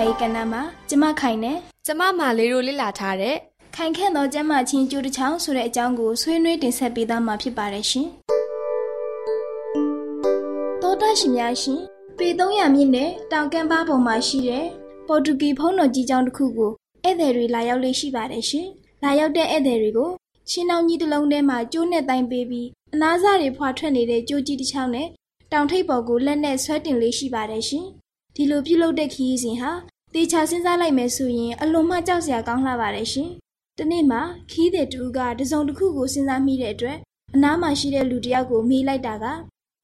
ပေါင်းတွင်ကျမ၏ကဏ္ဍမှာကျမခိုင်နေကျမမာလေးတို့လေ့လာထားတဲ့ခိုင်ခန့်သောကျမချင်းကျူတစ်ချောင်းဆိုတဲ့အကြောင်းကိုဆွေးနွေးတင်ဆက်ပေးသားမှာဖြစ်ပါတယ်ရှင်။သောတာရှင်များရှင်ပေ300မြင့်နဲ့တောင်ကမ်းပါးပေါ်မှာရှိတဲ့ပေါ်တူဂီဖုံးတော်ကြီးကျောင်းတစ်ခုကိုဧည့်သည်တွေလာရောက်လေ့ရှိပါတယ်ရှင်။လာရောက်တဲ့ဧည့်သည်တွေကိုရှင်းအောင်ကြီးတစ်လုံးထဲမှာကျိုးနဲ့တိုင်းပေးပြီးအနားစားတွေဖွာထွက်နေတဲ့ကြိုးကြီးတစ်ချောင်းနဲ့တောင်ထိပ်ပေါ်ကိုလက်နဲ့ဆွဲတင်လေးရှိပါတယ်ရှင်။ ဒီလိုပြုလုပ်တဲ့ခရီးစဉ်ဟာတေချာစဉ်းစားလိုက်မယ်ဆိုရင်အလွန်မှကြောက်စရာကောင်းလှပါတယ်ရှင်။ဒီနေ့မှာခီးတဲ့တူကတစုံတစ်ခုကိုစဉ်းစားမိတဲ့အတွက်အနားမှာရှိတဲ့လူတယောက်ကိုမေးလိုက်တာက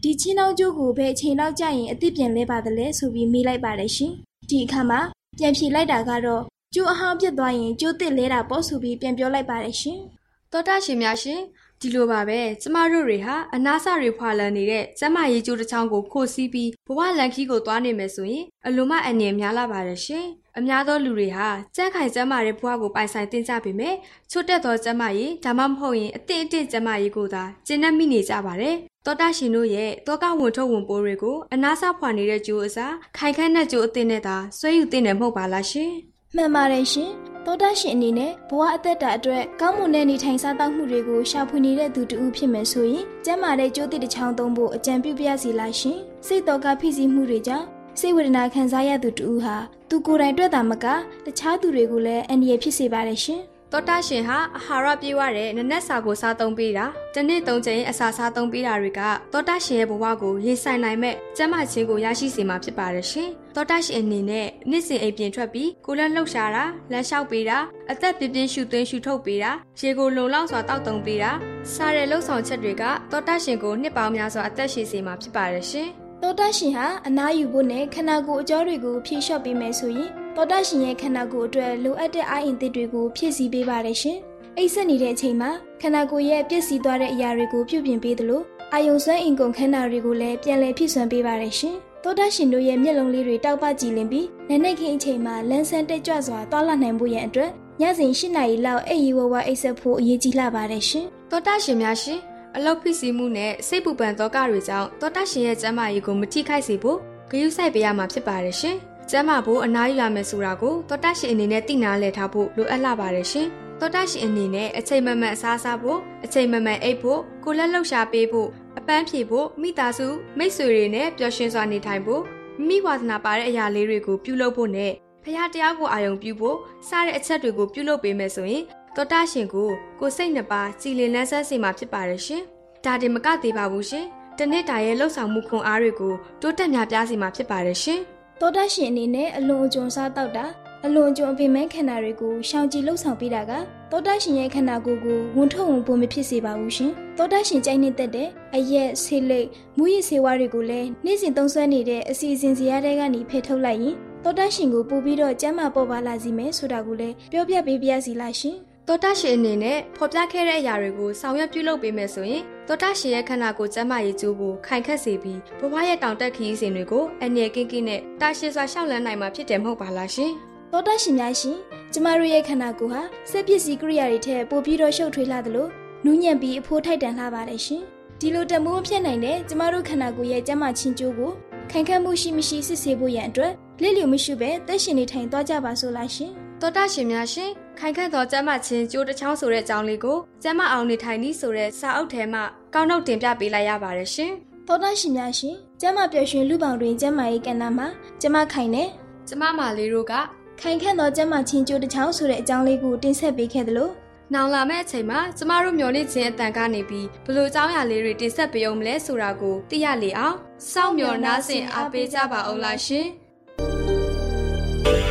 ဒီချင်းနှောင်းကျိုးကိုဘယ်အချိန်လောက်ကြာရင်အစ်စ်ပြန်လဲပါသလဲဆိုပြီးမေးလိုက်ပါတယ်ရှင်။ဒီအခါမှာပြန်ဖြေလိုက်တာကတော့ကျိုးအဟောင်းပြစ်သွားရင်ကျိုးတစ်လဲတာပေါ့ဆိုပြီးပြန်ပြောလိုက်ပါတယ်ရှင်။သောတာရှင်များရှင် ဒီလိုပါပဲကျမတို့တွေဟာအနားဆတွေဖွာလန်နေတဲ့ကျမရေးကျိုးတစ်ချောင်းကိုခိုးစီးပြီးဘဝလန်ခီးကိုသွားနေမယ်ဆိုရင်အလိုမအန်ရများလာပါတယ်ရှင်အများသောလူတွေဟာကြက်ခိုင်ကျမရဲ့ဘဝကိုပိုင်ဆိုင်တင်ကြပေမဲ့ချွတ်တက်သောကျမရေးဒါမှမဟုတ်ရင်အတစ်အတစ်ကျမရေးကိုသာကျင့်တတ်မိနေကြပါတယ်တောတာရှင်တို့ရဲ့တောကဝင်ထုတ်ဝင်ပိုးတွေကိုအနားဆဖွာနေတဲ့ကျိုးအစားခိုင်ခန့်တဲ့ကျိုးအသင်းနဲ့သာဆွဲယူတင်တယ်မဟုတ်ပါလားရှင် မှန်ပါတယ်ရှင်သောတာရှင်အနေနဲ့ဘဝအသက်တာအတွက်ကောင်းမွန်တဲ့နေထိုင်စားသောက်မှုတွေကိုရှာဖွေနေတဲ့သူတူဖြစ်မယ်ဆိုရင်ကျန်းမာတဲ့ကြိုးတိတစ်ချောင်းသုံးဖို့အကြံပြုပြရစီလားရှင်စိတ်တော်ကဖိစီးမှုတွေကြောင့်စိတ်ဝေဒနာခံစားရသူတူဟာသူကိုယ်တိုင်တွေ့တာမကတခြားသူတွေကိုလည်းအန္တရာယ်ဖြစ်စေပါတယ်ရှင် တောတာရှင်ဟာအာဟာရပြေဝတဲ့နနက်စာကိုစားသုံးပေးတာတနေ့သုံးချိန်အစာစားသုံးပေးတာတွေကတောတာရှင်ရဲ့ဘဝကိုရင်ဆိုင်နိုင်မဲ့ကျန်းမာခြင်းကိုရရှိစေမှာဖြစ်ပါတယ်ရှင်တောတာရှင်အနေနဲ့နေ့စဉ်အိမ်ပြင်ထွက်ပြီးကိုလက်လှုပ်ရှားတာလမ်းလျှောက်ပေးတာအသက်ပြင်းပြင်းရှူသွင်းရှူထုတ်ပေးတာရေကိုလုံလောက်စွာတောက်တုံပေးတာစားတဲ့လှုပ်ဆောင်ချက်တွေကတောတာရှင်ကိုနှစ်ပေါင်းများစွာအသက်ရှည်စေမှာဖြစ်ပါတယ်ရှင်တောတာရှင်ဟာအနားယူဖို့နဲ့ခန္ဓာကိုယ်အကြောတွေကိုဖြည့်လျှော့ပေးမယ်ဆိုရင် တောတာရှင်ရဲ့ခန္ဓာကိုယ်အတွက်လိုအပ်တဲ့အာရုံသစ်တွေကိုဖြည့်ဆည်းပေးပါတယ်ရှင်။အိပ်ဆက်နေတဲ့အချိန်မှာခန္ဓာကိုယ်ရဲ့ပြည့်စည်သွားတဲ့အရာတွေကိုပြုပြင်ပေးသလိုအာယုံစွမ်းအင်ကုန်ခန္ဓာတွေကိုလည်းပြန်လည်ဖြည့်စွမ်းပေးပါတယ်ရှင်။တောတာရှင်တို့ရဲ့မျက်လုံးလေးတွေတောက်ပကြည်လင်ပြီးနနက်ခင်းအချိန်မှာလန်းဆန်းတက်ကြွစွာတွာလာနိုင်ဖို့ရန်အတွက်ညစဉ်၈နာရီလောက်အိပ်ရီဝဝအိပ်ဆက်ဖို့အရေးကြီးလာပါတယ်ရှင်။တောတာရှင်များရှင်အလောက်ဖိစီးမှုနဲ့စိတ်ပူပန်သောကတွေကြောင့်တောတာရှင်ရဲ့ကျန်းမာရေးကိုမထိခိုက်စေဖို့ဂရုစိုက်ပေးရမှာဖြစ်ပါတယ်ရှင်။ ကျမ်းမာဖို့အနားယူရမယ်ဆိုတာကိုသောတာရှင်အနေနဲ့သိနာလည်ထားဖို့လိုအပ်လာပါတယ်ရှင်။သောတာရှင်အနေနဲ့အချိန်မမှန်အစားစားဖို့အချိန်မမှန်အိပ်ဖို့ကိုလက်လှုပ်ရှားပေးဖို့အပန်းဖြေဖို့မိသားစုမိတ်ဆွေတွေနဲ့ပျော်ရွှင်စွာနေထိုင်ဖို့မိဝါသနာပါတဲ့အရာလေးတွေကိုပြုလုပ်ဖို့နဲ့ဖခင်တရားကိုအာရုံပြုဖို့စတဲ့အချက်တွေကိုပြုလုပ်ပေးမယ်ဆိုရင်သောတာရှင်ကိုကိုစိတ်နှစ်ပါးကြည်လင်လန်းဆန်းစေမှာဖြစ်ပါတယ်ရှင်။ဒါတင်မကသေးပါဘူးရှင်။တနေ့တာရဲ့လှုပ်ဆောင်မှုခွန်အားတွေကိုတိုးတက်များပြားစေမှာဖြစ်ပါတယ်ရှင်။ သောတာရှင်အနေနဲ့အလွန်အကျွံစားတောက်တာအလွန်အကျွံအပင်မဲခန္ဓာတွေကိုရှောင်ကြဉ်လှုပ်ဆောင်ပေးတာကသောတာရှင်ရဲ့ခန္ဓာကိုယ်ကိုဝန်ထုတ်ဝန်ပိုးမဖြစ်စေပါဘူးရှင်။သောတာရှင်ကြိုက်နေတဲ့အရက်ဆေးလိပ်မူရည်ဆေးဝါးတွေကိုလည်းနေ့စဉ်သုံးစွဲနေတဲ့အစီအစဉ်စရာတွေကနေဖယ်ထုတ်လိုက်ရင်သောတာရှင်ကိုပို့ပြီးတော့ကျမ်းမာပေါ်ပါလာစီမယ်ဆိုတာကိုလည်းပြောပြပေးပါရစီလားရှင်။ သောတာရှင်အနေနဲ့ဖော်ပြခဲ့တဲ့အရာတွေကိုဆောင်ရွက်ပြုလုပ်ပေးမယ်ဆိုရင်သောတာရှင်ရဲ့ခန္ဓာကိုယ်ကျန်းမာရေးကျိုးကိုခိုင်ခတ်စေပြီးဘဝရဲ့တောင်တက်ခရီးစဉ်တွေကိုအနည်းကင်းကင်းနဲ့တာရှည်စွာရှောက်လန်းနိုင်မှာဖြစ်တယ်မဟုတ်ပါလားရှင်။သောတာရှင်များရှင်ကျမတို့ရဲ့ခန္ဓာကိုယ်ဟာစက်ပစ္စည်းကိရိယာတွေထက်ပိုပြီးတော့ရှုပ်ထွေးလာသလိုနူးညံ့ပြီးအဖိုးထိုက်တန်လှပါတယ်ရှင်ဒီလိုတမိုးဖြစ်နိုင်တဲ့ကျမတို့ခန္ဓာကိုယ်ရဲ့ကျန်းမာခြင်းကျိုးကိုခိုင်ခန့်မှုရှိမရှိစစ်ဆေးဖို့ရန်အတွက်လစ်လျူမရှုပဲတက်ရှင်နေထိုင်သွားကြပါစို့လားရှင်သောတာရှင်များရှင် ခိုင်ခန့်သောကျမ်းမာခြင်းကြိုးတစ်ချောင်းဆိုတဲ့အကြောင်းလေးကိုကျမ်းမာအောင်နေထိုင်နည်းဆိုတဲ့စာအုပ်ထဲမှာကောက်နှုတ်တင်ပြပေးလိုက်ရပါတယ်ရှင်သောတာရှင်များရှင်ကျမ်းမာပျော်ရွှင်လူပောင်တွင်ကျမ်းမာရေးကဏ္ဍမှာကျမခိုင်နဲ့။ကျမမာလေးတို့ကခိုင်ခန့်သောကျမ်းမာခြင်းကျိုးတစ်ချောင်းဆိုတဲ့အကြောင်းလေးကိုတင်ဆက်ပေးခဲ့သလိုနောင်လာမယ့်အချိန်မှာကျမတို့မျှော်လင့်ခြင်းအတန်ကနေပြီးဘလို့အကြောင်းအရာလေးတွေတင်ဆက်ပေးအောင်မလဲဆိုတာကိုသိရလေအောင်စောင့်မျှော်နားဆင်အားပေးကြပါအောင်လားရှင်။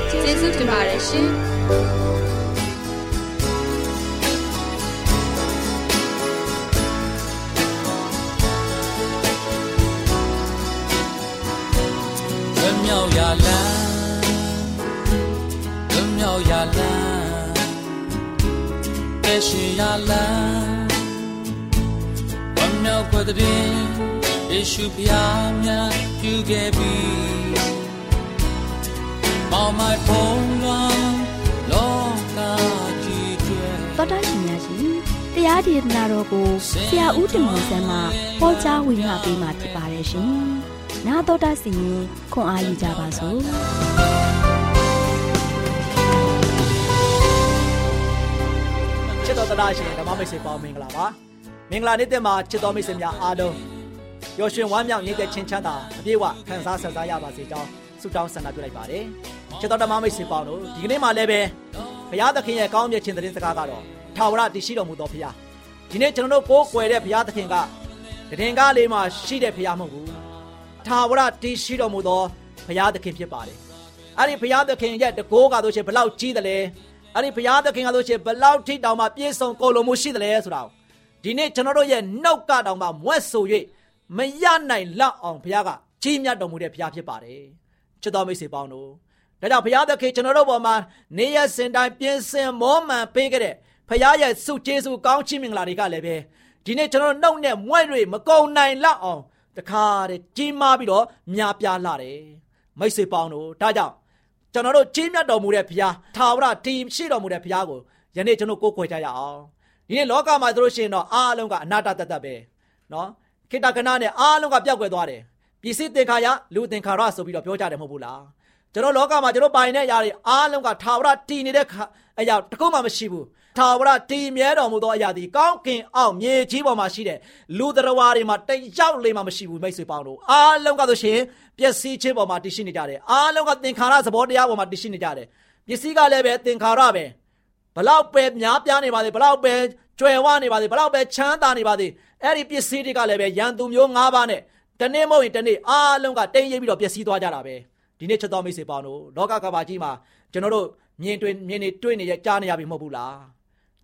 ကျေးဇူးတင်ပါတယ်ရှင်။ မြောက်ရလန်းဝမြောက်ရလန်းကဲရှိရလန်းဝမြောက်ခွတဲ့ယေရှုဖျားများပြုခဲ့ပြီမောင်မိုင်ဖုံးလွန်လောကကြီးကျွဲသောတာရှင်များရှင်တရားဒေသနာတော်ကိုဆရာဦးတင်မောင်ဆန်းမှဟောကြားဝင်ငါပေးมาဖြစ်ပါတယ်ရှင်။ နာတော်တာစီရင်ခွန်အားယူကြပါစို့။ချစ်တော်တရားရှင်ဓမ္မမိတ်ဆွေပေါင်းမင်္ဂလာပါမင်္ဂလာနေ့တင်မှာချစ်တော်မိတ်ဆွေများအားလုံးပျော်ရွှင်ဝမ်းမြောက်နေတဲ့ချင်းချမ်းသာအပြည့်အဝခံစားဆက်စားရပါစေကြောင်းဆုတောင်းဆန္ဒပြုလိုက်ပါတယ်ချစ်တော်ဓမ္မမိတ်ဆွေပေါင်းတို့ဒီကနေ့မှလည်းပဲဘုရားသခင်ရဲ့ကောင်းမြတ်ခြင်းသတင်းစကားကတော့ထာဝရတည်ရှိတော်မူသောဘုရားဒီနေ့ကျွန်တော်တို့ကိုးကွယ်တဲ့ဘုရားသခင်ကတည်ကားလေးမှာရှိတဲ့ဘုရားမဟုတ်ဘူး ထာဝရတည်ရှိတော်မူသောဘုရားသခင်ဖြစ်ပါတယ်အဲ့ဒီဘုရားသခင်ရဲ့တကိုးကားတို့ရှင်ဘလောက်ကြီးတယ်လဲအဲ့ဒီဘုရားသခင်ကားတို့ရှင်ဘလောက်ထိတောင်မှပြည့်စုံကုန်လုံးမှုရှိတယ်လဲဆိုတာကိုဒီနေ့ကျွန်တော်တို့ရဲ့နှုတ်ကတောင်မှမွဲ့ဆို၍မရနိုင်လောက်အောင်ဘုရားကကြီးမြတ်တော်မူတဲ့ဘုရားဖြစ်ပါတယ်ချစ်တော်မိတ်ဆွေပေါင်းတို့ဒါကြောင့်ဘုရားသခင်ကျွန်တော်တို့ပေါ်မှာနေရစင်တိုင်းပြင်ဆင်မောမှန်ပေးခဲ့တဲ့ဘုရားရဲ့ဆုကျေးဇူးကောင်းချီးမင်္ဂလာတွေကလည်းပဲဒီနေ့ကျွန်တော်တို့နှုတ်နဲ့မွဲ့၍မကုန်နိုင်လောက်အောင် တခါတည်းကြီးမားပြီးတော့များပြားလာတယ်မိတ်ဆွေပေါင်းတို့ဒါကြောင့်ကျွန်တော်တို့ကြီးမြတ်တော်မူတဲ့ဘုရားထာဝရတည်ရှိတော်မူတဲ့ဘုရားကိုယနေ့ကျွန်တော်ကိုးကွယ်ကြရအောင်ဒီနေ့လောကမှာတို့ရှိရင်တော့အားလုံးကအနာတတတပဲနော်ခိတ္တကနာနဲ့အားလုံးကပျောက်ကွယ်သွားတယ်ပစ္စည်းသင်္ခါရလူသင်္ခါရဆိုပြီးတော့ပြောကြတယ်မဟုတ်ဘူးလားကျွန်တော်လောကမှာကျွန်တော်ပိုင်တဲ့အရာတွေအားလုံးကထာဝရတည်နေတဲ့အရာတစ်ခုမှမရှိဘူး ထာဝရတည်မြဲတော်မူသောအရာဒီကောင်းကင်အောက်မြေကြီးပေါ်မှာရှိတဲ့လူတော်ဝါတွေမှာတယောက်လေးမှမရှိဘူးမိတ်ဆွေပေါင်းတို့အားလုံးကဆိုရှင်ပျက်စီးခြင်းပေါ်မှာတည်ရှိနေကြတယ်အားလုံးကသင်္ခါရသဘောတရားပေါ်မှာတည်ရှိနေကြတယ်ပစ္စည်းကလည်းပဲသင်္ခါရပဲဘလောက်ပဲများပြားနေပါသေးဘလောက်ပဲကျွယ်ဝနေပါသေးဘလောက်ပဲချမ်းသာနေပါသေးအဲ့ဒီပစ္စည်းတွေကလည်းပဲရန်သူမျိုး၅ပါးနဲ့တနေ့မဟုတ်ရင်တနေ့အားလုံးကတိမ်ရိပ်ပြီးတော့ပျက်စီးသွားကြတာပဲဒီနေ့ချက်တော်မိတ်ဆွေပေါင်းတို့လောကကဘာကြီးမှာကျွန်တော်တို့မြင်တွေ့မြင်နေတွေ့နေရကြားနေရပြီမဟုတ်ဘူးလား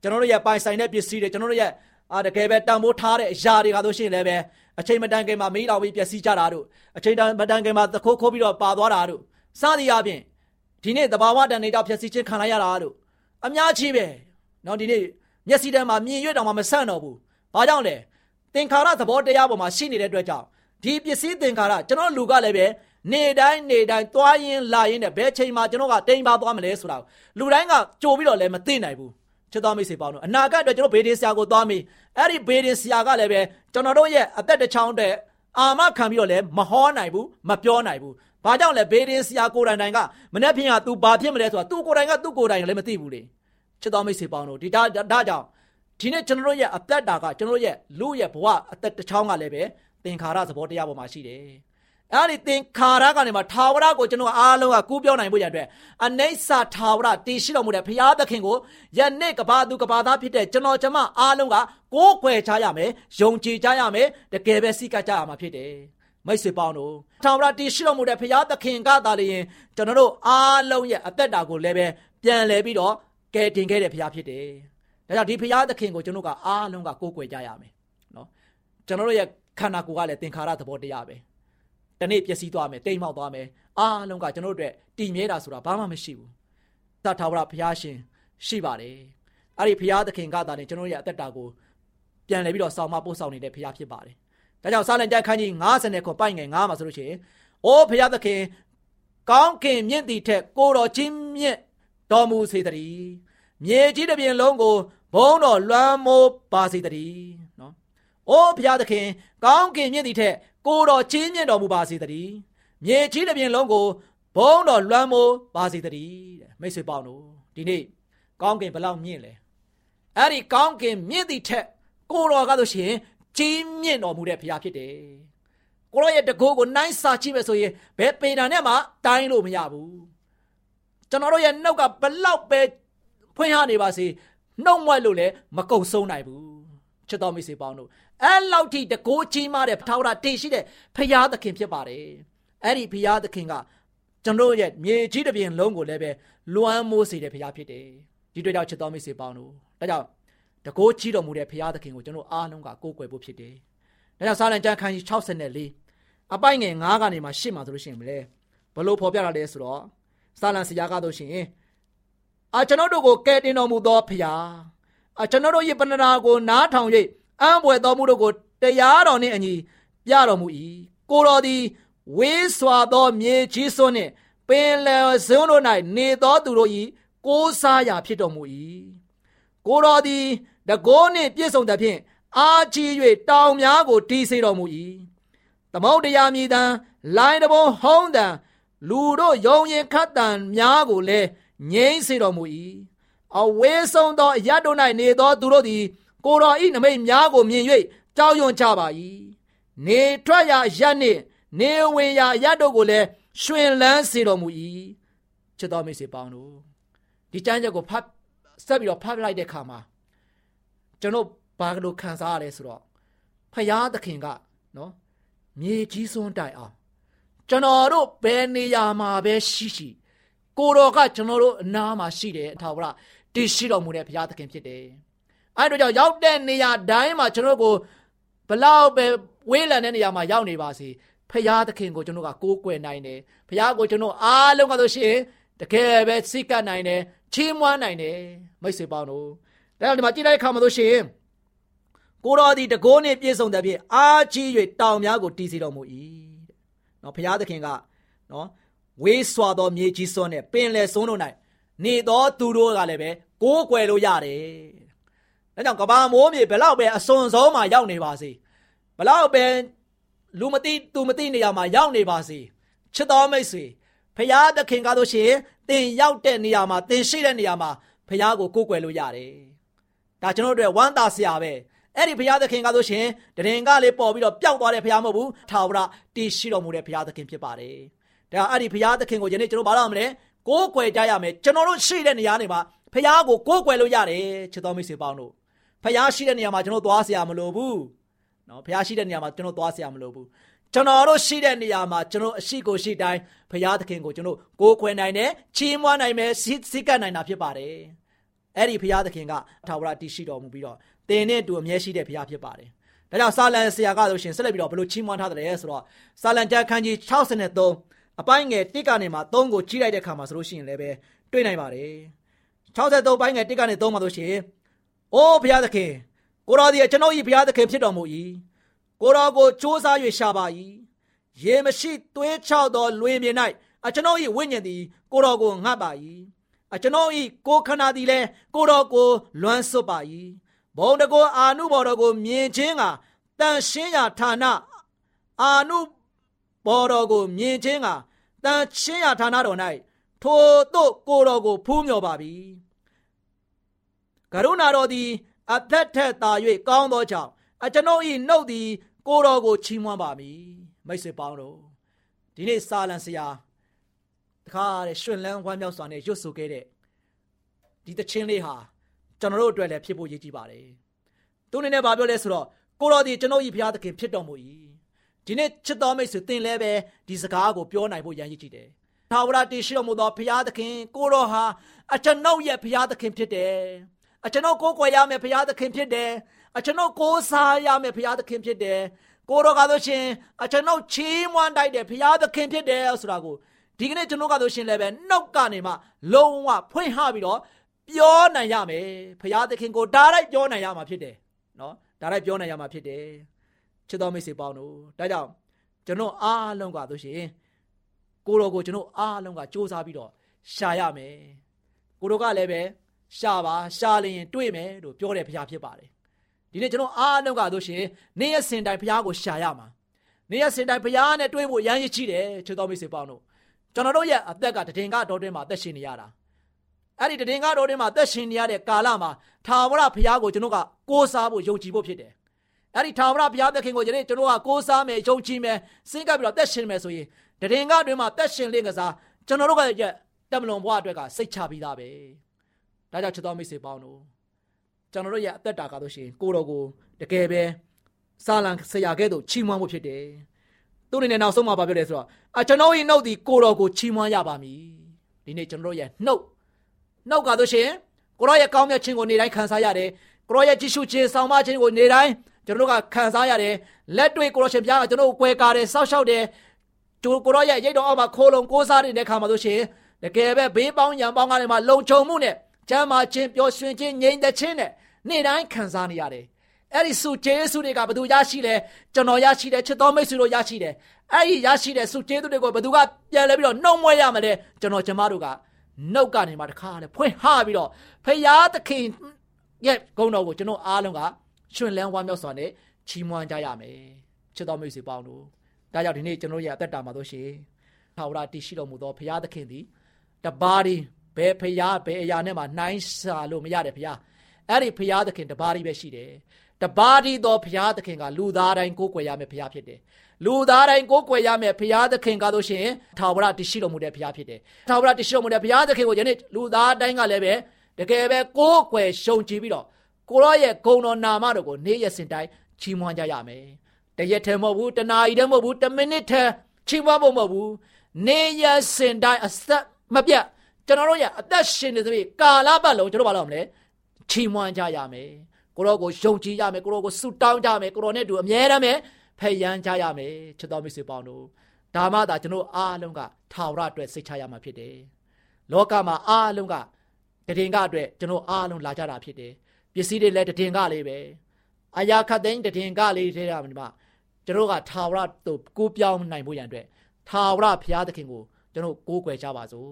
ကျွန်တော်တို့ရဲ့ပိုင်ဆိုင်တဲ့ပစ္စည်းတွေကျွန်တော်တို့ရဲ့အာတကယ်ပဲတန်ဖိုးထားတဲ့အရာတွေကဆိုရှင်လည်းပဲအချိန်မတန်ခင်မှာမေးတော်ပြီးပျက်စီးကြတာတို့အချိန်မတန်ခင်မှာသခိုးခိုးပြီးတော့ပါသွားတာတို့စသည်အပြင်ဒီနေ့တဘာဝတန်နေတော့ပျက်စီးခြင်းခံလိုက်ရတာတို့အများကြီးပဲเนาะဒီနေ့မျက်စိထဲမှာမြင်ရွက်တောင်မှမဆန့်တော့ဘူးဘာကြောင့်လဲသင်္ခါရသဘောတရားပေါ်မှာရှိနေတဲ့အတွက်ကြောင့်ဒီပစ္စည်းသင်္ခါရကျွန်တော်လူကလည်းပဲနေတိုင်းနေတိုင်းသွားရင်လာရင်နဲ့ဘယ်ချိန်မှာကျွန်တော်ကတိမ်ပါသွားမလဲဆိုတာလူတိုင်းကကြိုပြီးတော့လည်းမသိနိုင်ဘူး ချစ်တော်မိတ်ဆွေပေါင်းတို့အနာဂတ်အတွက်ကျွန်တော်ဘေးဒင်ဆရာကိုသွားမိအဲ့ဒီဘေးဒင်ဆရာကလည်းပဲကျွန်တော်တို့ရဲ့အသက်တစ်ချောင်းတဲ့အာမခံပြီးတော့လည်းမဟောနိုင်ဘူးမပြောနိုင်ဘူး ဘာကြောင့်လဲဘေးရင်ဆရာကိုယ်တိုင်တိုင်ကမနေ့ဖြင့်က तू ဘာဖြစ်မလဲဆိုတာ तू ကိုယ်တိုင်က तू ကိုယ်တိုင်လည်းမသိဘူးလေချစ်တော်မိတ်ဆွေပေါင်းတို့ဒီဒါဒါကြောင့်ဒီနေ့ကျွန်တော်တို့ရဲ့အသက်တာကကျွန်တော်တို့ရဲ့လူရဲ့ဘဝအသက်တစ်ချောင်းကလည်းပဲသင်္ခါရသဘောတရားပေါ်မှာရှိတယ် အဲ့ဒီသင်္ခါရကနေမှထာဝရကိုကျွန်တော်အားလုံးကကူးပြောနိုင်ဖို့ရတဲ့အနေဆာထာဝရတည်ရှိတော်မူတဲ့ဘုရားသခင်ကိုယနေ့ကဘာသူကဘာသားဖြစ်တဲ့ကျွန်တော်ကျမအားလုံးကကိုးကွယ်ကြရမယ်ယုံကြည်ကြရမယ်တကယ်ပဲစိတ်ကကြရမှာဖြစ်တယ်မိတ်ဆွေပေါင်းတို့ထာဝရတည်ရှိတော်မူတဲ့ဘုရားသခင်ကသာလျှင်ကျွန်တော်တို့အားလုံးရဲ့အသက်တာကိုလည်းပဲပြန်လဲပြီးတော့ကယ်တင်ခဲ့တဲ့ဘုရားဖြစ်တယ်ဒါကြောင့်ဒီဘုရားသခင်ကိုကျွန်တော်ကအားလုံးကကိုးကွယ်ကြရမယ်နော်ကျွန်တော်တို့ရဲ့ခန္ဓာကိုယ်ကလည်းသင်္ခါရသဘောတရားပဲ တနေ့ပျက်စီးသွားမယ်တိမ်မောက်သွားမယ်အားလုံးကကျွန်တော်တို့အတွက်တည်မြဲတာဆိုတာဘာမှမရှိဘူးသတ်ထာဝရဘုရားရှင်ရှိပါတယ်အဲ့ဒီဘုရားသခင်ကသာလည်းကျွန်တော်ရဲ့အသက်တာကိုပြန်လဲပြီးတော့ဆောင်မပို့ဆောင်နေတဲ့ဘုရားဖြစ်ပါတယ်ဒါကြောင့်စာလံကျမ်းခန်းကြီး90ခုပိုက်ငယ်9မှာဆိုလို့ရှိရင်အိုးဘုရားသခင်ကောင်းကင်မြင့်သည်ထက်ကိုတော်ချင်းမြင့်တော်မူစေတည်းမြေကြီးတစ်ပြင်လုံးကိုဘုံတော်လွှမ်းမိုးပါစေတည်းနော်။ အိုးဘုရားသခင်ကောင်းကင်မြင့်သည်ထက်ကိုတော်ချင်းမြင့်တော်မူပါစေတည်းမြေကြီးတစ်ပြင်လုံးကိုဘုံတော်လွှမ်းမိုးပါစေတည်းတဲ့မိတ်ဆွေပေါင်းတို့ဒီနေ့ကောင်းကင်ဘလောက်မြင့်လဲအဲ့ဒီကောင်းကင်မြင့်သည်ထက်ကိုတော်ကားလို့ရှိရင်ကြီးမြင့်တော်မူတဲ့ဘုရားဖြစ်တယ်ကိုရောရဲ့တကိုးကိုနိုင်စာကြည့်မယ်ဆိုရင်ဘယ်ပေတာနဲ့မှတိုင်းလို့မရဘူးကျွန်တော်တို့ရဲ့နှုတ်ကဘလောက်ပဲဖွင့်ရနေပါစေနှုတ်မွက်လို့လည်းမကုံဆုံးနိုင်ဘူးချစ်တော်မိတ်ဆွေပေါင်းတို့ အဲ့လောက်ထိတကိုးကြီးမားတဲ့ထာဝရတည်ရှိတဲ့ဖရာသခင်ဖြစ်ပါတယ်အဲ့ဒီဖရာသခင်ကကျွန်တော်ရဲ့မြေကြီးတစ်ပြင်လုံးကိုလည်းပဲလွမ်းမိုးစေတဲ့ဖရာဖြစ်တယ်ဒီတွေ့ကြောင့်ချစ်တော်မိတ်ဆွေပေါင်းတို့ဒါကြောင့်တကိုးကြီးတော်မူတဲ့ဖရာသခင်ကိုကျွန်တော်အားလုံးကကိုးကွယ်ဖို့ဖြစ်တယ်ဒါကြောင့်စာလံကျမ်းခန်းကြီး64အပိုင်ငယ်9ကနေမှ10မှာဆိုလို့ရှိရင်မလဲဘလို့ဖော်ပြတာလဲဆိုတော့စာလံဆရာကတော့ရှင်အာကျွန်တော်တို့ကိုကယ်တင်တော်မူသောဖရာအာကျွန်တော်တို့ရဲ့ပဏနာကိုနားထောင်၍ အံ့ဘွယ်တော်မူတို့ကိုတရားတော်နှင့်အညီပြတော်မူ၏ကိုတော်သည်ဝေးစွာသောမြေကြီးစွန်းနှင့်ပင်လယ်ဇုံတို့၌နေသောသူတို့၏ကိုးစားရာဖြစ်တော်မူ၏ကိုတော်သည်တကိုးနှင့်ပြည့်စုံသဖြင့်အာကြီး၍တောင်များကိုတီးစေတော်မူ၏သမုတ်တရားမြည်တံလိုင်းတဘုံဟုံးတံလူတို့ယုံရင်ခတ်တံများကိုလည်းငြိမ့်စေတော်မူ၏အဝေးဆုံးသောအရတ်တို့၌နေသောသူတို့သည် ကိုတော်ဤနမိတ်များကိုမြင်၍ကြောက်ရွံ့ကြပါ၏နေထွက်ရာရက်နှင့်နေဝင်ရာရက်တို့ကိုလည်းရှင်လန်းစေတော်မူ၏ချစ်တော်မိတ်ဆွေပေါင်းတို့ဒီကျမ်းချက်ကိုဖတ်ဆက်ပြီးတော့ဖတ်လိုက်တဲ့အခါမှာကျွန်တော်ဘာလို့ခံစားရလဲဆိုတော့ဖယားသခင်ကနော်မြေကြီးစွန်းတိုင်အောင်ကျွန်တော်တို့ဘယ်နေရာမှာပဲရှိရှိကိုတော်ကကျွန်တော်တို့အနားမှာရှိတယ်အထာဝရတည်ရှိတော်မူတဲ့ဘုရားသခင်ဖြစ်တယ် အဲဒါကြောင့်ရောက်တဲ့နေရာတိုင်းမှာကျွန်တော်ကိုဘလောက်ပဲဝေးလံတဲ့နေရာမှာရောက်နေပါစေဖရာသခင်ကိုကျွန်တော်ကကိုးကွယ်နိုင်တယ်ဖရာကိုကျွန်တော်အားလုံးကဆိုရှင်တကယ်ပဲစိတ်ကပ်နိုင်တယ်ချီးမွမ်းနိုင်တယ်မိတ်ဆွေပေါင်းတို့ဒါကြောင့်ဒီမှာကြည့်လိုက်ခါမှာဆိုရှင်ကိုတော်ဒီတကိုးနဲ့ပြည့်စုံတဲ့ဖြင့်အာကြီး၍တောင်များကိုတီးစီတော်မူ၏တဲ့နော်ဖရာသခင်ကနော်ဝေးစွာသောမြေကြီးစွန်းနဲ့ပင်လယ်စွန်းတို့၌နေသောသူတို့ကလည်းပဲကိုးကွယ်လို့ရတယ် ဒါကြောင့်ကဘာမိုးမြေဘလောက်ပဲအစွန်ဆုံးမှာရောက်နေပါစေဘလောက်ပဲလူမသိသူမသိနေရမှာရောက်နေပါစေချစ်တော်မိတ်ဆွေဖရာသခင်ကားလို့ရှိရင်တင်ရောက်တဲ့နေရာမှာတင်ရှိတဲ့နေရာမှာဖရာကိုကိုးကွယ်လို့ရတယ်ဒါကျွန်တော်တို့ဝမ်းသာစရာပဲအဲ့ဒီဘုရားသခင်ကဆိုရှင်တရင်ကလေးပေါ်ပြီးတော့ပျောက်သွားတဲ့ဘုရားမဟုတ်ဘူးထာဝရတည်ရှိတော်မူတဲ့ဘုရားသခင်ဖြစ်ပါတယ်ဒါအဲ့ဒီဘုရားသခင်ကိုယနေ့ကျွန်တော်ဘာလို့မလဲကိုးကွယ်ကြရမယ်ကျွန်တော်တို့ရှိတဲ့နေရာတွေမှာဘုရားကိုကိုးကွယ်လို့ရတယ်ချစ်တော်မိတ်ဆွေပေါင်းတို့ ဖះရှိတဲ့နေရာမှာကျွန်တော်သွားเสียမလိုဘူးနော်ဖះရှိတဲ့နေရာမှာကျွန်တော်သွားเสียမလိုဘူးကျွန်တော်တို့ရှိတဲ့နေရာမှာကျွန်တော်အရှိကိုရှိတိုင်းဖះသခင်ကိုကျွန်တော်ကိုးကွယ်နိုင်တယ်ချီးမွမ်းနိုင်မယ်စိတ်ကပ်နိုင်တာဖြစ်ပါတယ်အဲ့ဒီဖះသခင်ကထာဝရတည်ရှိတော်မူပြီးတော့တင်နဲ့တူအမြဲရှိတဲ့ဖះဖြစ်ပါတယ်ဒါကြောင့်စာလံဆရာကဆိုရှင်ဆက်လက်ပြီးတော့ဘလို့ချီးမွမ်းထားတယ်ဆိုတော့စာလံတက်ခန်းကြီး63အပိုင်းငယ်1ကနေမှ3ကိုကြီးလိုက်တဲ့အခါမှာဆိုလို့ရှိရင်လည်းပဲတွေ့နိုင်ပါတယ်63ပိုင်းငယ်1ကနေ3မှာဆိုရှင်။ အိုးဘုရားသခင်ကိုတော်ဒီကျွန်တော်ဤဘုရားသခင်ဖြစ်တော်မူ၏။ကိုတော်ကိုစ조사၍ရှာပါ၏။ရေမရှိသွေးချောက်သောလွေမြေ၌အကျွန်တော်ဤဝိညာဉ်သည်ကိုတော်ကိုငတ်ပါ၏။အကျွန်တော်ဤကိုခန္ဓာသည်လည်းကိုတော်ကိုလွမ်းဆွတ်ပါ၏။ဘုံတကိုအာနုဘော်တော်ကိုမြင်ခြင်းကတန်ရှင်းရာဌာနအာနုဘော်တော်ကိုမြင်ခြင်းကတန်ချင်းရဌာနတော်၌ထိုတို့ကိုတော်ကိုဖူးမြော်ပါပြီ ကရုဏာတော်သည်အသက်ထက်သာ၍ကောင်းသောကြောင့်အကျွန်ုပ်၏နှုတ်သည် ကိုတော်ကိုချီးမွမ်းပါမည်မိတ်ဆွေပေါင်းတို့ဒီနေ့စာလံဆရာတခါတဲ့ရှင်လန်းဝမ်းမြောက်စွာနဲ့ရွတ်ဆိုခဲ့တဲ့ဒီတခြင်းလေးဟာကျွန်တော်တို့အတွက်လည်းဖြစ်ဖို့ရည်ကြီးပါတယ်သူအနေနဲ့ဗာပြောလဲဆိုတော့ကိုတော်ဒီကျွန်ုပ်၏ဘုရားသခင်ဖြစ်တော်မူ၏ဒီနေ့ချစ်တော်မိတ်ဆွေသင်လည်းပဲဒီစကားကိုပြောနိုင်ဖို့ရန်ရည်ကြီးတယ်ထာဝရတည်ရှိတော်မူသောဘုရားသခင်ကိုတော်ဟာအကျွန်ုပ်ရဲ့ဘုရားသခင်ဖြစ်တယ် အကျွန်ုပ်ကိုးကွယ်ရမယ့်ဘုရားသခင်ဖြစ်တယ်အကျွန်ုပ်ကိုးစားရမယ့်ဘုရားသခင်ဖြစ်တယ်ကိုတော်ကားလို့ရှင်အကျွန်ုပ်ချီးမွမ်းတိုက်တဲ့ဘုရားသခင်ဖြစ်တယ်ဆိုတာကိုဒီကနေ့ကျွန်တော်ကားလို့ရှင်လည်းပဲနှုတ်ကနေမှလုံးဝဖွင့်ဟပြီးတော့ပြောနိုင်ရမယ်ဘုရားသခင်ကိုဒါလိုက်ပြောနိုင်ရမှာဖြစ်တယ်နော်ဒါလိုက်ပြောနိုင်ရမှာဖြစ်တယ်ချစ်တော်မိတ်ဆွေပေါင်းတို့ဒါကြောင့်ကျွန်တော်အားလုံးကားလို့ရှင်ကိုတော်ကိုကျွန်တော်အားလုံးကစူးစမ်းပြီးတော့ရှာရမယ်ကိုတော်ကလည်းပဲ ရှာပါရှာလျင်တွေ့မယ်လို့ပြောတဲ့ဘုရားဖြစ်ပါတယ်ဒီနေ့ကျွန်တော်အားလုံးကဆိုရှင်နေ့ရက်စင်တိုင်းဘုရားကိုရှာရမှာနေ့ရက်စင်တိုင်းဘုရားနဲ့တွေ့ဖို့ရမ်းရရှိတယ်ချစ်တော်မိတ်ဆွေပေါင်းတို့ကျွန်တော်တို့ရဲ့အသက်ကတည်င်္ဂတော်တွင်မှာအသက်ရှင်နေရတာအဲ့ဒီတည်င်္ဂတော်တွင်မှာအသက်ရှင်နေရတဲ့ကာလမှာထာဝရဘုရားကိုကျွန်တော်ကကိုးစားဖို့ယုံကြည်ဖို့ဖြစ်တယ်အဲ့ဒီထာဝရဘုရားသခင်ကိုကျွန်တော်ကကိုးစားမယ်ယုံကြည်မယ်စင်ကပ်ပြီးတော့သက်ရှင်မယ်ဆိုရင်တည်င်္ဂတွင်မှာသက်ရှင်လင့်ကစားကျွန်တော်တို့ကတက်မလွန်ဘဝအတွက်ကစိတ်ချပြီးသားပဲ ဒါကြောင့်ချစ်တော်မိတ်ဆွေပေါင်းတို့ကျွန်တော်တို့ရဲ့အသက်တာကားလို့ရှိရင်ကိုတော်ကိုတကယ်ပဲစာလံဆရာကဲ့သို့ချီးမွမ်းဖို့ဖြစ်တယ်သူအနေနဲ့နောက်ဆုံးမှာပြောတယ်ဆိုတော့အကျွန်တော်ရဲ့နှုတ်ဒီကိုတော်ကိုချီးမွမ်းရပါမည်ဒီနေ့ကျွန်တော်တို့ရဲ့နှုတ်နှုတ်ကားလို့ရှိရင်ကိုတော်ရဲ့ကောင်းမြတ်ခြင်းကိုနေတိုင်းခံစားရတယ်ကိုတော်ရဲ့ကြည်ရှုခြင်းဆောင်မခြင်းကိုနေတိုင်းကျွန်တော်တို့ကခံစားရတယ်လက်တွေ့ကိုတော်ရှင်ပြားကကျွန်တော်တို့ကွယ်ကာတယ်စောက်ရှောက်တယ်ကျိုးကိုတော်ရဲ့ရိတ်တော်အောက်မှာခိုးလုံကိုးစားနေတဲ့ခါမှာလို့ရှိရင်တကယ်ပဲဘေးပေါင်းရံပေါင်းကနေမှလုံခြုံမှုနဲ့ ကျမ်းမာခြင်းပျော်ရွှင်ခြင်းငြိမ်သက်ခြင်းနဲ့နေ့တိုင်းခံစားနေရတယ်အဲ့ဒီစုကျေးဇူးတွေကဘယ်သူရရှိလဲကျွန်တော်ရရှိတယ်ချစ်တော်မိတ်ဆွေတို့ရရှိတယ်အဲ့ဒီရရှိတဲ့စုကျေးဇူးတွေကိုဘယ်သူကပြန်လဲပြီးတော့နှုံမွဲရမလဲကျွန်တော်ကျမတို့ကနှုတ်ကနေမှတခါလေဖွင့်ဟပြီးတော့ဖရာသခင်ရဲ့ဂုဏ်တော်ကိုကျွန်တော်အားလုံးကရှင်လန်းဝမ်းမြောက်စွာနဲ့ချီးမွမ်းကြရမယ်ချစ်တော်မိတ်ဆွေပေါင်းတို့ဒါကြောင့်ဒီနေ့ကျွန်တော်ရဲ့အသက်တာမှာတို့ရှင်ထာဝရတည်ရှိတော်မူသောဖရာသခင်သည်တပါးဒီ ဘယ်ဖရာဘယ်အရာနဲ့မှနှိုင်းစာလို့မရတဲ့ဖရာအဲ့ဒီဖရာသခင်တပါးဒီပဲရှိတယ်တပါးဒီသောဖရာသခင်ကလူသားတိုင်းကိုးကွယ်ရမယ့်ဖရာဖြစ်တယ်လူသားတိုင်းကိုးကွယ်ရမယ့်ဘုရားသခင်ကားလို့ရှိရင်ထာဝရတရှိတော်မူတဲ့ဘုရားဖြစ်တယ်။ထာဝရတရှိတော်မူတဲ့ဘုရားသခင်ကိုယနေ့လူသားတိုင်းကလည်းပဲတကယ်ပဲကိုးကွယ်ရှုံချပြီးတော့ကိုရောရဲ့ဂုဏ်တော်နာမတော်ကိုနေ့ရက်စဉ်တိုင်းချီးမွမ်းကြရမယ်။တရက်ထဲမဟုတ်ဘူးတနာရီထဲမဟုတ်ဘူးတမိနစ်ထဲချီးမွမ်းဖို့မဟုတ်ဘူး။နေ့ရက်စဉ်တိုင်းအသက်မပြတ် ကျွန်တော်တို့ရဲ့အသက်ရှင်နေသဖြင့်ကာလပတ်လုံးကျွန်တော်ဘာလုပ်မလဲချီးမွမ်းကြရမယ်။ကိုရောကိုယုံကြည်ရမယ်ကိုရောကိုဆုတောင်းကြမယ်ကိုရောနဲ့တူအမြဲတမ်းပဲဖယ်ရန်ကြရမယ်ချစ်တော်မိတ်ဆွေပေါင်းတို့ဒါမှသာကျွန်တော်အားလုံးကထာဝရအတွက်စိတ်ချရမှာဖြစ်တယ်လောကမှာအားလုံးကတည်င်္ဂအတွက်ကျွန်တော်အားလုံးလာကြတာဖြစ်တယ်ပစ္စည်းတွေလည်းတည်င်္ဂလေးပဲအရာခတ်သိန်းတည်င်္ဂလေးထဲတာမှာကျွန်တော်ကထာဝရတို့ကိုးပြောင်းနိုင်ဖို့ရန်အတွက်ထာဝရဘုရားသခင်ကိုကျွန်တော်ကိုးကွယ်ကြပါစို့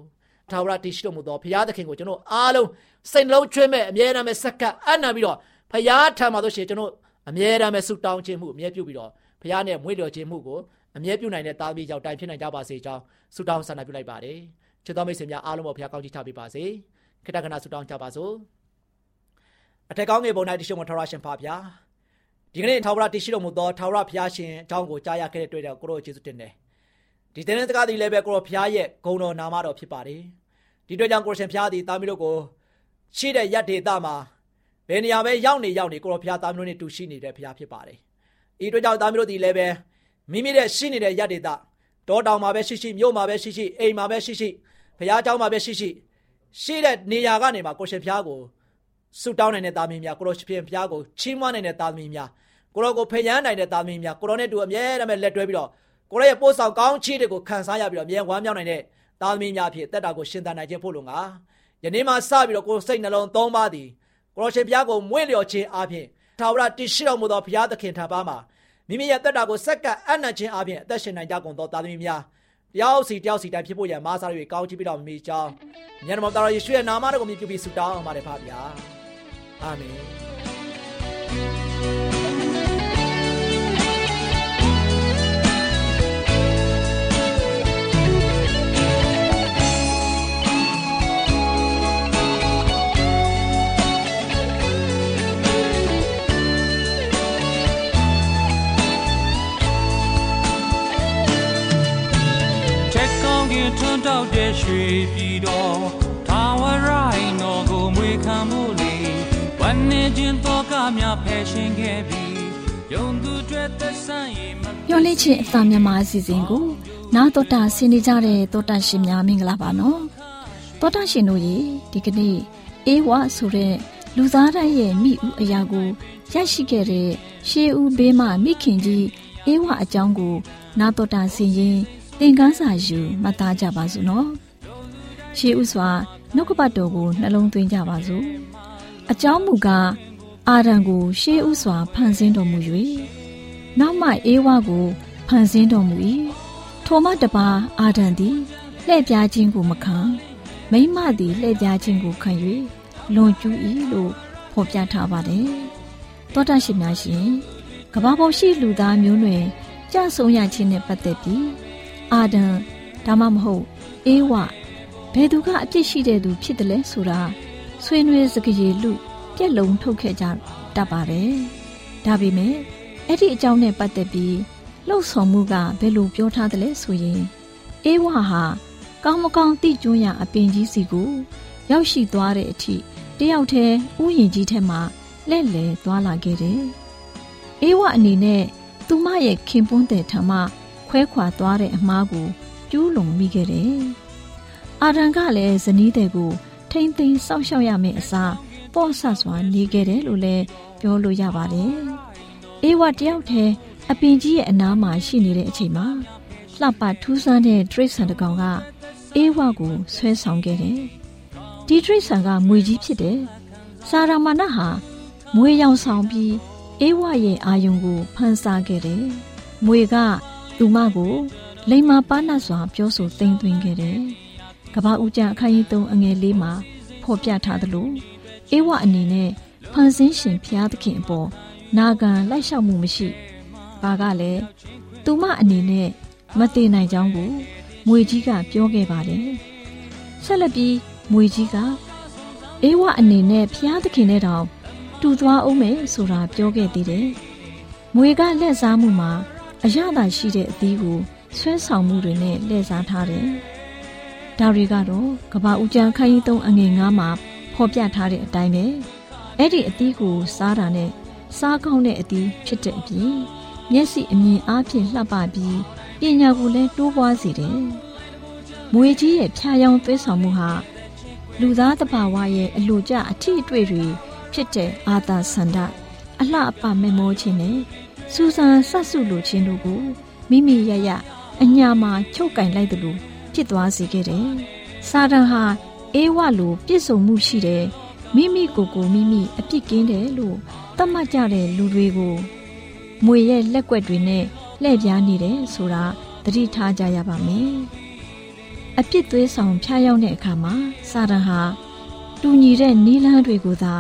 ထာဝရတည်ရှိတော်မူသောဘုရားသခင်ကိုကျွန်တော်အားလုံးစိတ်နှလုံးကျွေးမဲ့အမြဲတမ်းပဲစက္ကပ်အနံပြီးတော့ဘုရားထံမှာဆိုရှင်ကျွန်တော်အမြဲတမ်းပဲဆုတောင်းခြင်းမှုအမြဲပြုပြီးတော့ဘုရားနဲ့မွေးလျော်ခြင်းမှုကိုအမြဲပြုနိုင်တဲ့သားသမီးကြောင့်တိုင်ဖြစ်နိုင်ကြပါစေကြောင်းဆုတောင်းဆန္ဒပြုလိုက်ပါတယ်ချစ်တော်မိတ်ဆွေများအားလုံးပေါ်ဘုရားကောင်းချီးချပေးပါစေခိတ္တကနာဆုတောင်းကြပါစို့အထက်ကောင်းငယ်ပုံ၌တရှိမထရရှင်ဖာဗျာဒီကနေ့ထာဝရတရှိတော်မူသောထာဝရဘုရားရှင်အကြောင်းကိုကြားရခဲ့တဲ့တွေ့တဲ့ကိုရောယေရှုတင်တယ်ဒီတဲ့တကားဒီလည်းပဲကိုရောဘုရားရဲ့ဂုဏ်တော်နာမတော်ဖြစ်ပါတယ် ဒီတွေ့ကြောင့်ကိုရှင်ဘုရားသည်သားမီးတို့ကိုရှိတဲ့ယက်ဒေတာမှာဘယ်နေရာပဲရောက်နေရောက်နေကိုရောဘုရားသားမီးတို့နဲ့တူရှိနေတဲ့ဘုရားဖြစ်ပါတယ်ဤအတွက်ကြောင့်သားမျိုးတို့ဒီလည်းပဲမိမိရဲ့ရှိနေတဲ့ရတ္တိတတောတောင်မှာပဲရှိရှိမြို့မှာပဲရှိရှိအိမ်မှာပဲရှိရှိဘုရားကျောင်းမှာပဲရှိရှိရှိတဲ့နေရာကနေမှာကိုရှင်ဘုရားကိုဆုတောင်းနိုင်တဲ့သားမင်းများကိုရောရှင်ဘုရားကိုချီးမွမ်းနိုင်တဲ့သားမင်းများကိုရောကိုဖျားနိုင်တဲ့သားမင်းများကိုရောနဲ့တူအမြဲတမ်းလက်တွဲပြီးတော့ကိုရောရဲ့ပို့ဆောင်ကောင်းချီးတွေကိုခံစားရပြီးတော့အမြဲဝမ်းမြောက်နိုင်တဲ့ သားသမီးများဖြစ်တက်တာကိုရှင်သန်နိုင်ခြင်းဖို့လုံငါယနေ့မှစပြီးတော့ကိုစိတ်နှလုံးသုံးပါသည်ကိုရောရှင်ဘုရားကိုမွေ့လျော်ခြင်းအပြင်ထာဝရတည်ရှိတော်မူသောဘုရားသခင်ထံပါမှာမိမိရဲ့တက်တာကိုစက္ကအနံ့ခြင်းအပြင်အသက်ရှင်နိုင်ကြကုန်သောသားသမီးများတယောက်စီတယောက်စီတိုင်းဖြစ်ဖို့ရန်မားစား၍ကောင်းချီးပြီးတော်မူကြောင်းမြတ်တော်တော်ယေရှုရဲ့နာမတော်ကိုမြည်ပြုပြီးဆုတောင်းအောင်ပါတယ်ဖပါဗျာအာမင် ရွှေပြည်တော်ထာဝရိုင်းတော်ကိုမွေခံမှုလေဝမ်းနေခြင်းတော့ကများဖယ်ရှင်ခဲ့ပြီးယုံသူတွေသက်ဆိုင်ရင်မမျော်လင့်ခြင်းအစာမြန်မာအစီအစဉ်ကိုနားတော်တာဆင်းနေကြတဲ့တောတာရှင်များမင်္ဂလာပါနော်တောတာရှင်တို့ရေဒီကနေ့အေးဝါဆိုတဲ့လူသားတိုင်းရဲ့မိဦးအရာကိုရရှိခဲ့တဲ့ရှေးဦးဘေးမှမိခင်ကြီးအေးဝါအကြောင်းကို နားတော်တာဆင်ရင်သင်ခန်းစာယူမှတ်သားကြပါစို့နော် ရှေးဦးစွာနှုတ်ကပတ်တော်ကိုနှလုံးသွင်းကြပါစို့အကြောင်းမူကားအာရန်ကိုရှေးဦးစွာဖန်ဆင်းတော်မူ၍နောက်မှအေးဝါကိုဖန်ဆင်းတော်မူ၏ထိုမှတပါအာဒံသည်လှည့်ပြားခြင်းကိုမခံမိမသည်လှည့်ပြားခြင်းကိုခံ၍လွန်ကျူး၏လို့ဖော်ပြထားပါတယ်သောတာရှင်များရှင်ကဘာပေါ်ရှိလူသားမျိုးနွယ်ကြဆုံးရခြင်းနဲ့ပတ်သက်ပြီးအာဒံဒါမှမဟုတ်အေးဝ ဘယ်သူကအပြစ်ရှိတဲ့သူဖြစ်တယ်လဲဆိုတာဆွေးနွေးစကားရည်လူပြက်လုံးထုတ်ခဲ့ကြတတ်ပါတယ်ဒါပေမဲ့အဲ့ဒီအကြောင်းနဲ့ပတ်သက်ပြီးလှုပ်ဆောင်မှုကဘယ်လိုပြောထားတယ်လဲဆိုရင်အေးဝဟာကောင်းမကောင်းသိကျွမ်းရအပင်ကြီးစီကိုရောက်ရှိသွားတဲ့အထိတယောက်တည်းဥယျာဉ်ကြီးထဲမှာလှဲ့လေသွားလာခဲ့တယ်။အေးဝအနေနဲ့သူမရဲ့ခင်ပွန်းတဲ့ထမခွဲခွာသွားတဲ့အမားကိုကျူးလွန်မိခဲ့တယ်။ အာရန်ကလည်းဇနီးတဲ့ကိုထိမ့်သိမ်းစောင့်ရှောက်ရမယ့်အစားပေါ့ဆစွာနေခဲ့တယ်လို့လည်းပြောလို့ရပါတယ်။အေးဝတယောက်တည်းအပင်ကြီးရဲ့အနားမှာရှိနေတဲ့အချိန်မှာလှပထူးဆန်းတဲ့ဒရိတ်ဆန်တကောင်ကအေးဝကိုဆွဲဆောင်ခဲ့တယ်။ဒီဒရိတ်ဆန်ကမွေကြီးဖြစ်တယ်။စာရာမဏဟာမွေရောင်ဆောင်ပြီးအေးဝရဲ့အာယုံကိုဖန်ဆာခဲ့တယ်။မွေကသူမကိုလိမ္မာပါနတ်စွာပြောဆိုသိမ်းသွင်းခဲ့တယ်။က ဘာဦးကျအခန်းကြီး3အငယ်လေးမှာဖော်ပြထားသလိုအေးဝအနေနဲ့ဖန်ဆင်းရှင်ဖျားသခင်အပေါ်နာခံလိုက်လျှောက်မှုမရှိ။ဘာကလည်းသူမအနေနဲ့မသိနိုင်ကြောင်းကိုမွေကြီးကပြောခဲ့ပါတယ်။ဆက်လက်ပြီးမွေကြီးကအေးဝအနေနဲ့ဖျားသခင်နဲ့တောင်တူသွားအောင်မယ်ဆိုတာပြောခဲ့သေးတယ်။မွေကလက်စားမှုမှာအရသာရှိတဲ့အသီးကိုဆွဲဆောင်မှုတွေနဲ့လှည့်စားထားတယ်။ ဒါတွေကတော့ကဘာဦးကျန်းခိုင်းသုံးအငယ်ငါးမှာဖော်ပြထားတဲ့အတိုင်းပဲ။အဲ့ဒီအသီးကိုစားတာနဲ့စားကောင်းတဲ့အသီးဖြစ်တဲ့အပြင်မျက်စိအမြင်အားဖြင့်လှပပြီးပညာကိုလည်းတိုးပွားစေတယ်။မွေကြီးရဲ့ဖြာယောင်သွေးဆောင်မှုဟာလူသားတဘာဝရဲ့အလိုကျအထီးအတွေ့တွေဖြစ်တဲ့အာသာဆန္ဒအလှအပမေမောခြင်းနဲ့စူဇန်ဆက်စုလိုခြင်းတို့ကိုမိမိရရအညာမှာချုပ်ကင်လိုက်တယ်လို့ ဖြစ်သွားစေခဲ့တယ်။စာတန်ဟာအေးဝလိုပြစ်ဆုံမှုရှိတယ်မိမိကိုယ်ကိုမိမိအပြစ်ကင်းတယ်လို့သတ်မှတ်ကြတဲ့လူတွေကိုမွေရဲ့လက်ကွက်တွေနဲ့လှည့်ပြားနေတယ်ဆိုတာသတိထားကြရပါမယ်။အပြစ်သွေးဆောင်ဖျားရောက်တဲ့အခါမှာစာတန်ဟာတူညီတဲ့နီလန်းတွေကိုသာ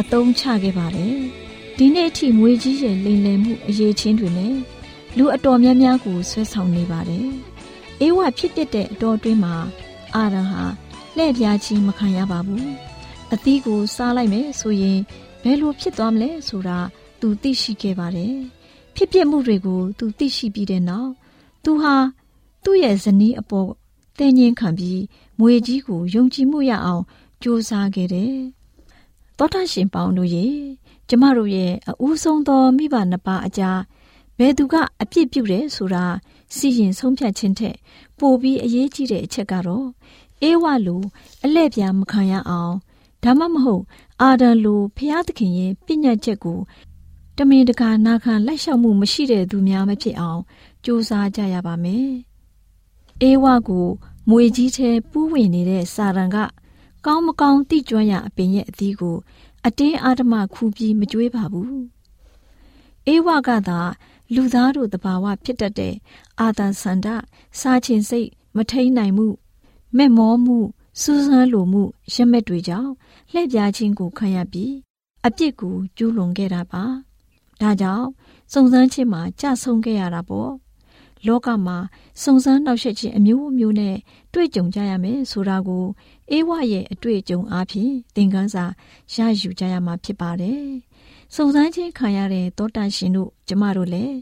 အသုံးချခဲ့ပါတယ်။ဒီနေ့အထိမွေကြီးရဲ့လိမ်လည်မှုအရေးချင်းတွေနဲ့လူအတော်များများကိုဆွဲဆောင်နေပါတယ်။ အေးဝဖြစ်တဲ့အတော်တွင်းမှာအာရန်ဟာလှည့်ပြားခြင်းမခံရပါဘူး။အသီးကိုစားလိုက်မယ်ဆိုရင်ဘယ်လိုဖြစ်သွားမလဲဆိုတာသူသိရှိခဲ့ပါတယ်။ဖြစ်ပျက်မှုတွေကိုသူသိရှိပြီးတဲ့နောက်သူဟာသူ့ရဲ့ဇနီးအပေါ်တင်းငင်းခံပြီးမွေကြီးကိုယုံကြည်မှုရအောင်ကြိုးစားခဲ့တယ်။သောတာရှင်ပေါင်းတို့ရေကျမတို့ရဲ့အဦးဆုံးသောမိဘနှစ်ပါးအကြားဘယ်သူကအပြစ်ပြုတယ်ဆိုတာ စီရင်ဆုံးဖြတ်ခြင်းထက်ပိုပြီးအရေးကြီးတဲ့အချက်ကတော့အေးဝလိုအလဲ့ပြားမခံရအောင်ဒါမှမဟုတ်အာဒံလိုဖျားသခင်ရဲ့ပြညတ်ချက်ကိုတမင်တကာနာခံလိုက်လျှောက်မှုမရှိတဲ့သူများမဖြစ်အောင်ကြိုးစားကြရပါမယ်။အေးဝကိုမွေကြီးထဲပူးဝင်နေတဲ့စာရန်ကကောင်းမကောင်းတိကျွမ်းရအပင်ရဲ့အသီးကို အတင်းအာဓမခူးပြီးမကြွေးပါဘူး။အေးဝကသာ လူသားတို့တဘာဝဖြစ်တတ်တဲ့အာသန်ဆန္ဒစားခြင်းစိတ်မထိန်နိုင်မှုမဲ့မောမှုစူးစမ်းလိုမှုရမက်တွေကြောင့်လှည့်ပြားခြင်းကိုခံရပြီးအပြစ်ကိုကျူးလွန်ခဲ့တာပါဒါကြောင့်စုံစမ်းခြင်းမှာကြဆုံးခဲ့ရတာပေါ့လောကမှာစုံစမ်းနှောက်ယှက်ခြင်းအမျိုးမျိုးနဲ့တွေ့ကြုံကြရမယ်ဆိုတာကိုအေးဝရဲ့အတွေ့အကြုံအပြင်သင်ခန်းစာရယူကြရမှာဖြစ်ပါတယ် စုံစမ်းခြင်းခံရတဲ့တောတာရှင်တို့ကျမတို့လည်း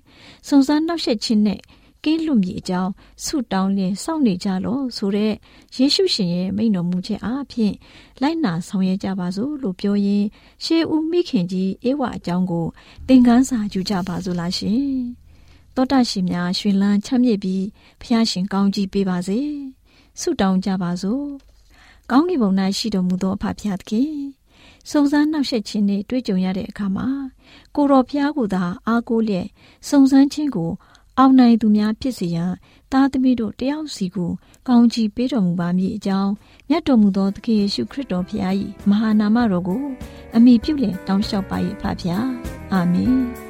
စုံစမ်းနှောက်ယှက်ခြင်းနဲ့ကင်းလွတ်မြေအကြောင်းဆုတောင်းလင်းစောင့်နေကြလို့ဆိုတဲ့ယေရှုရှင်ရဲ့မိန့်တော်မူချက်အားဖြင့်လိုက်နာဆောင်ရွက်ကြပါစို့လို့ပြောရင်းရှေးဦးမိခင်ကြီးအေဝအကြောင်းကိုသင်ခန်းစာယူကြပါစို့လားရှင်တောတရှင်များရှင်လန်းချမ်းမြေ့ပြီးဖះရှင်ကောင်းကြီးပေးပါစေဆုတောင်းကြပါစို့ကောင်းကင်ဘုံ၌ရှိတော်မူသောအဖဖျားသခင် စုံစမ်းနှောက်ယှက်ခြင်းနဲ့တွေ့ကြုံရတဲ့အခါမှာကိုတော်ဖျားကိုသာအားကိုးလျက်စုံစမ်းခြင်းကို အောင်နိုင်သူများဖြစ်စေရန်သားသမီးတို့တယောက်စီကိုကောင်းချီးပေးတော်မူပါမည်အကြောင်းမြတ်တော်မူသောသခင်ယေရှုခရစ်တော်ဖျား၏မဟာနာမတော်ကို အမိပြုလျက်တောင်းလျှောက်ပါ၏ဖဖျားအာမင်